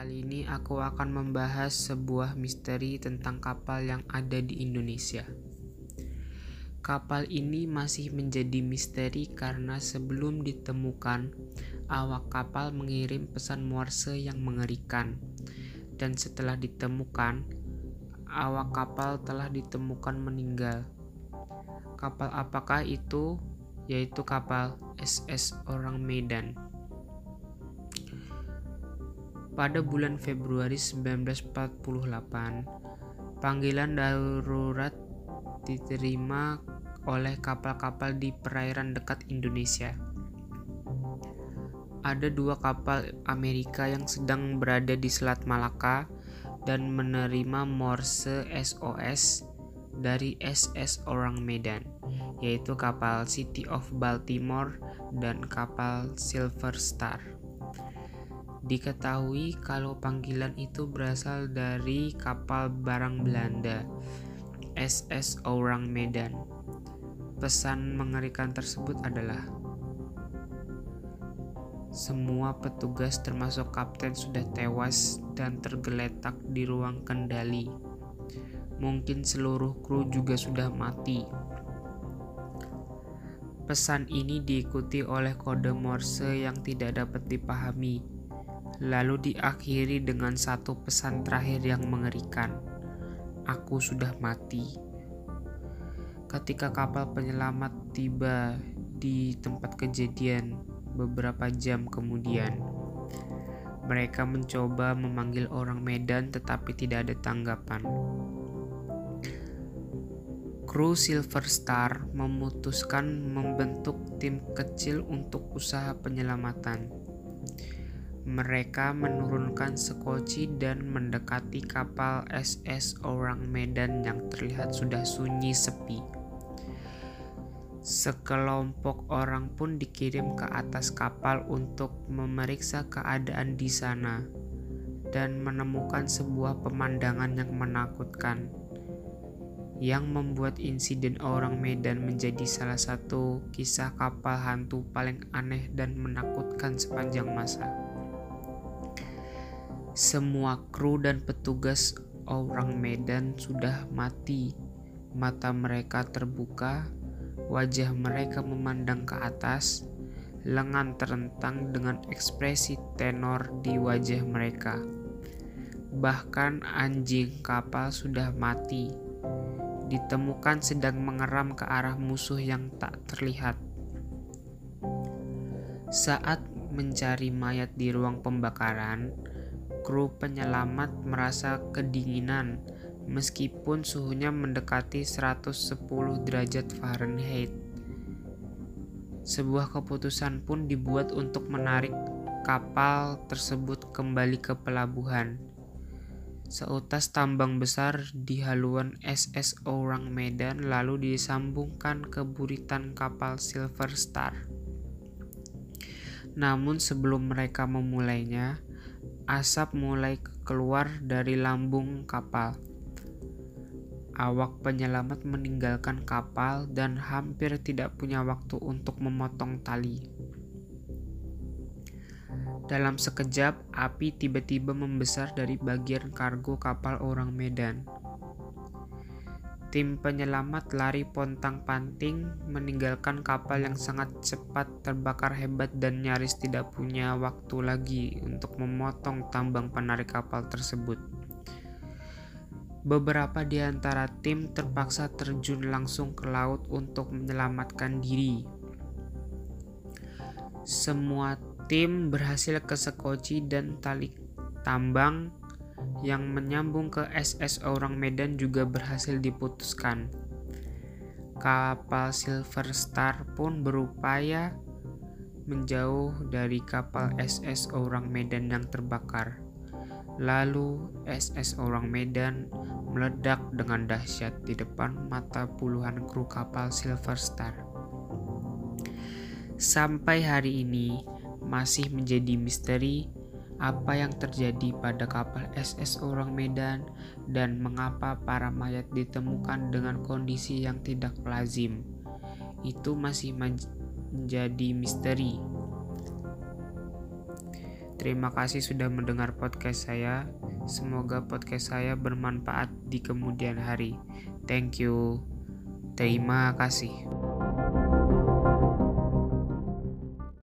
Kali ini aku akan membahas sebuah misteri tentang kapal yang ada di Indonesia. Kapal ini masih menjadi misteri karena sebelum ditemukan, awak kapal mengirim pesan Morse yang mengerikan. Dan setelah ditemukan, awak kapal telah ditemukan meninggal. Kapal apakah itu? Yaitu kapal SS Orang Medan. Pada bulan Februari 1948, panggilan darurat diterima oleh kapal-kapal di perairan dekat Indonesia. Ada dua kapal Amerika yang sedang berada di Selat Malaka dan menerima Morse SOS dari SS Orang Medan, yaitu kapal City of Baltimore dan kapal Silver Star. Diketahui kalau panggilan itu berasal dari kapal barang Belanda, SS Orang Medan. Pesan mengerikan tersebut adalah semua petugas termasuk kapten sudah tewas dan tergeletak di ruang kendali. Mungkin seluruh kru juga sudah mati. Pesan ini diikuti oleh kode Morse yang tidak dapat dipahami lalu diakhiri dengan satu pesan terakhir yang mengerikan. Aku sudah mati. Ketika kapal penyelamat tiba di tempat kejadian beberapa jam kemudian, mereka mencoba memanggil orang Medan tetapi tidak ada tanggapan. Kru Silver Star memutuskan membentuk tim kecil untuk usaha penyelamatan. Mereka menurunkan sekoci dan mendekati kapal SS Orang Medan yang terlihat sudah sunyi sepi. Sekelompok orang pun dikirim ke atas kapal untuk memeriksa keadaan di sana dan menemukan sebuah pemandangan yang menakutkan yang membuat insiden orang Medan menjadi salah satu kisah kapal hantu paling aneh dan menakutkan sepanjang masa. Semua kru dan petugas orang Medan sudah mati. Mata mereka terbuka, wajah mereka memandang ke atas, lengan terentang dengan ekspresi tenor di wajah mereka. Bahkan anjing kapal sudah mati, ditemukan sedang mengeram ke arah musuh yang tak terlihat. Saat mencari mayat di ruang pembakaran, kru penyelamat merasa kedinginan meskipun suhunya mendekati 110 derajat Fahrenheit. Sebuah keputusan pun dibuat untuk menarik kapal tersebut kembali ke pelabuhan. Seutas tambang besar di haluan SS Orang Medan lalu disambungkan ke buritan kapal Silver Star. Namun sebelum mereka memulainya, asap mulai keluar dari lambung kapal. Awak penyelamat meninggalkan kapal dan hampir tidak punya waktu untuk memotong tali. Dalam sekejap, api tiba-tiba membesar dari bagian kargo kapal orang Medan. Tim penyelamat lari pontang-panting meninggalkan kapal yang sangat cepat terbakar hebat dan nyaris tidak punya waktu lagi untuk memotong tambang penarik kapal tersebut. Beberapa di antara tim terpaksa terjun langsung ke laut untuk menyelamatkan diri. Semua tim berhasil ke sekoci dan tali tambang yang menyambung ke SS Orang Medan juga berhasil diputuskan. Kapal Silver Star pun berupaya menjauh dari kapal SS Orang Medan yang terbakar. Lalu SS Orang Medan meledak dengan dahsyat di depan mata puluhan kru kapal Silver Star. Sampai hari ini masih menjadi misteri apa yang terjadi pada kapal SS Orang Medan dan mengapa para mayat ditemukan dengan kondisi yang tidak lazim. Itu masih menjadi misteri. Terima kasih sudah mendengar podcast saya. Semoga podcast saya bermanfaat di kemudian hari. Thank you. Terima kasih.